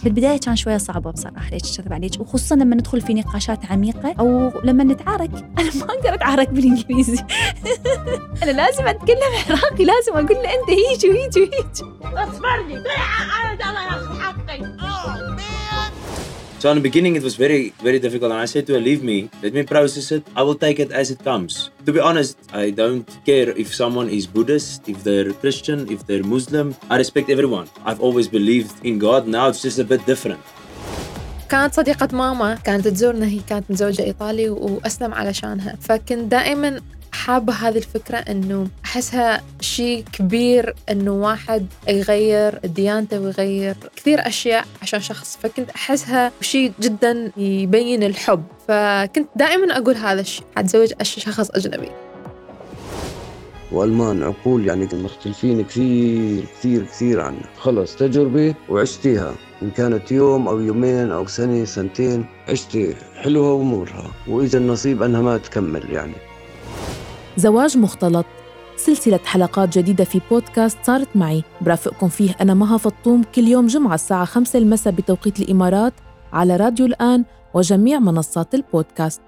في البداية كان شوية صعبة بصراحة ليش كذب عليك؟ وخصوصا لما ندخل في نقاشات عميقة أو لما نتعارك. أنا ما أقدر أتعارك بالإنجليزي. أنا لازم أتكلم عراقي لازم أقول له أنت هيج وهيج وهيج اصبرني أنا حقي So in the beginning, it was very, very difficult. And I said to her, leave me, let me process it. I will take it as it comes. To be honest, I don't care if someone is Buddhist, if they're Christian, if they're Muslim. I respect everyone. I've always believed in God. Now it's just a bit different. كانت صديقة ماما كانت تزورنا هي كانت متزوجة إيطالي وأسلم علشانها فكنت دائما حابة هذه الفكرة إنه أحسها شيء كبير إنه واحد يغير ديانته ويغير كثير أشياء عشان شخص فكنت أحسها شيء جدا يبين الحب. فكنت دائما أقول هذا الشيء حتزوج شخص أجنبي. وألمان عقول يعني مختلفين كثير كثير كثير عنا خلص تجربة وعشتيها. إن كانت يوم أو يومين أو سنة سنتين عشتي حلوها ومرها وإذا النصيب أنها ما تكمل يعني. زواج مختلط. سلسلة حلقات جديدة في بودكاست صارت معي. برافقكم فيه أنا مها فطوم كل يوم جمعة الساعة 5 المساء بتوقيت الإمارات على راديو الآن وجميع منصات البودكاست.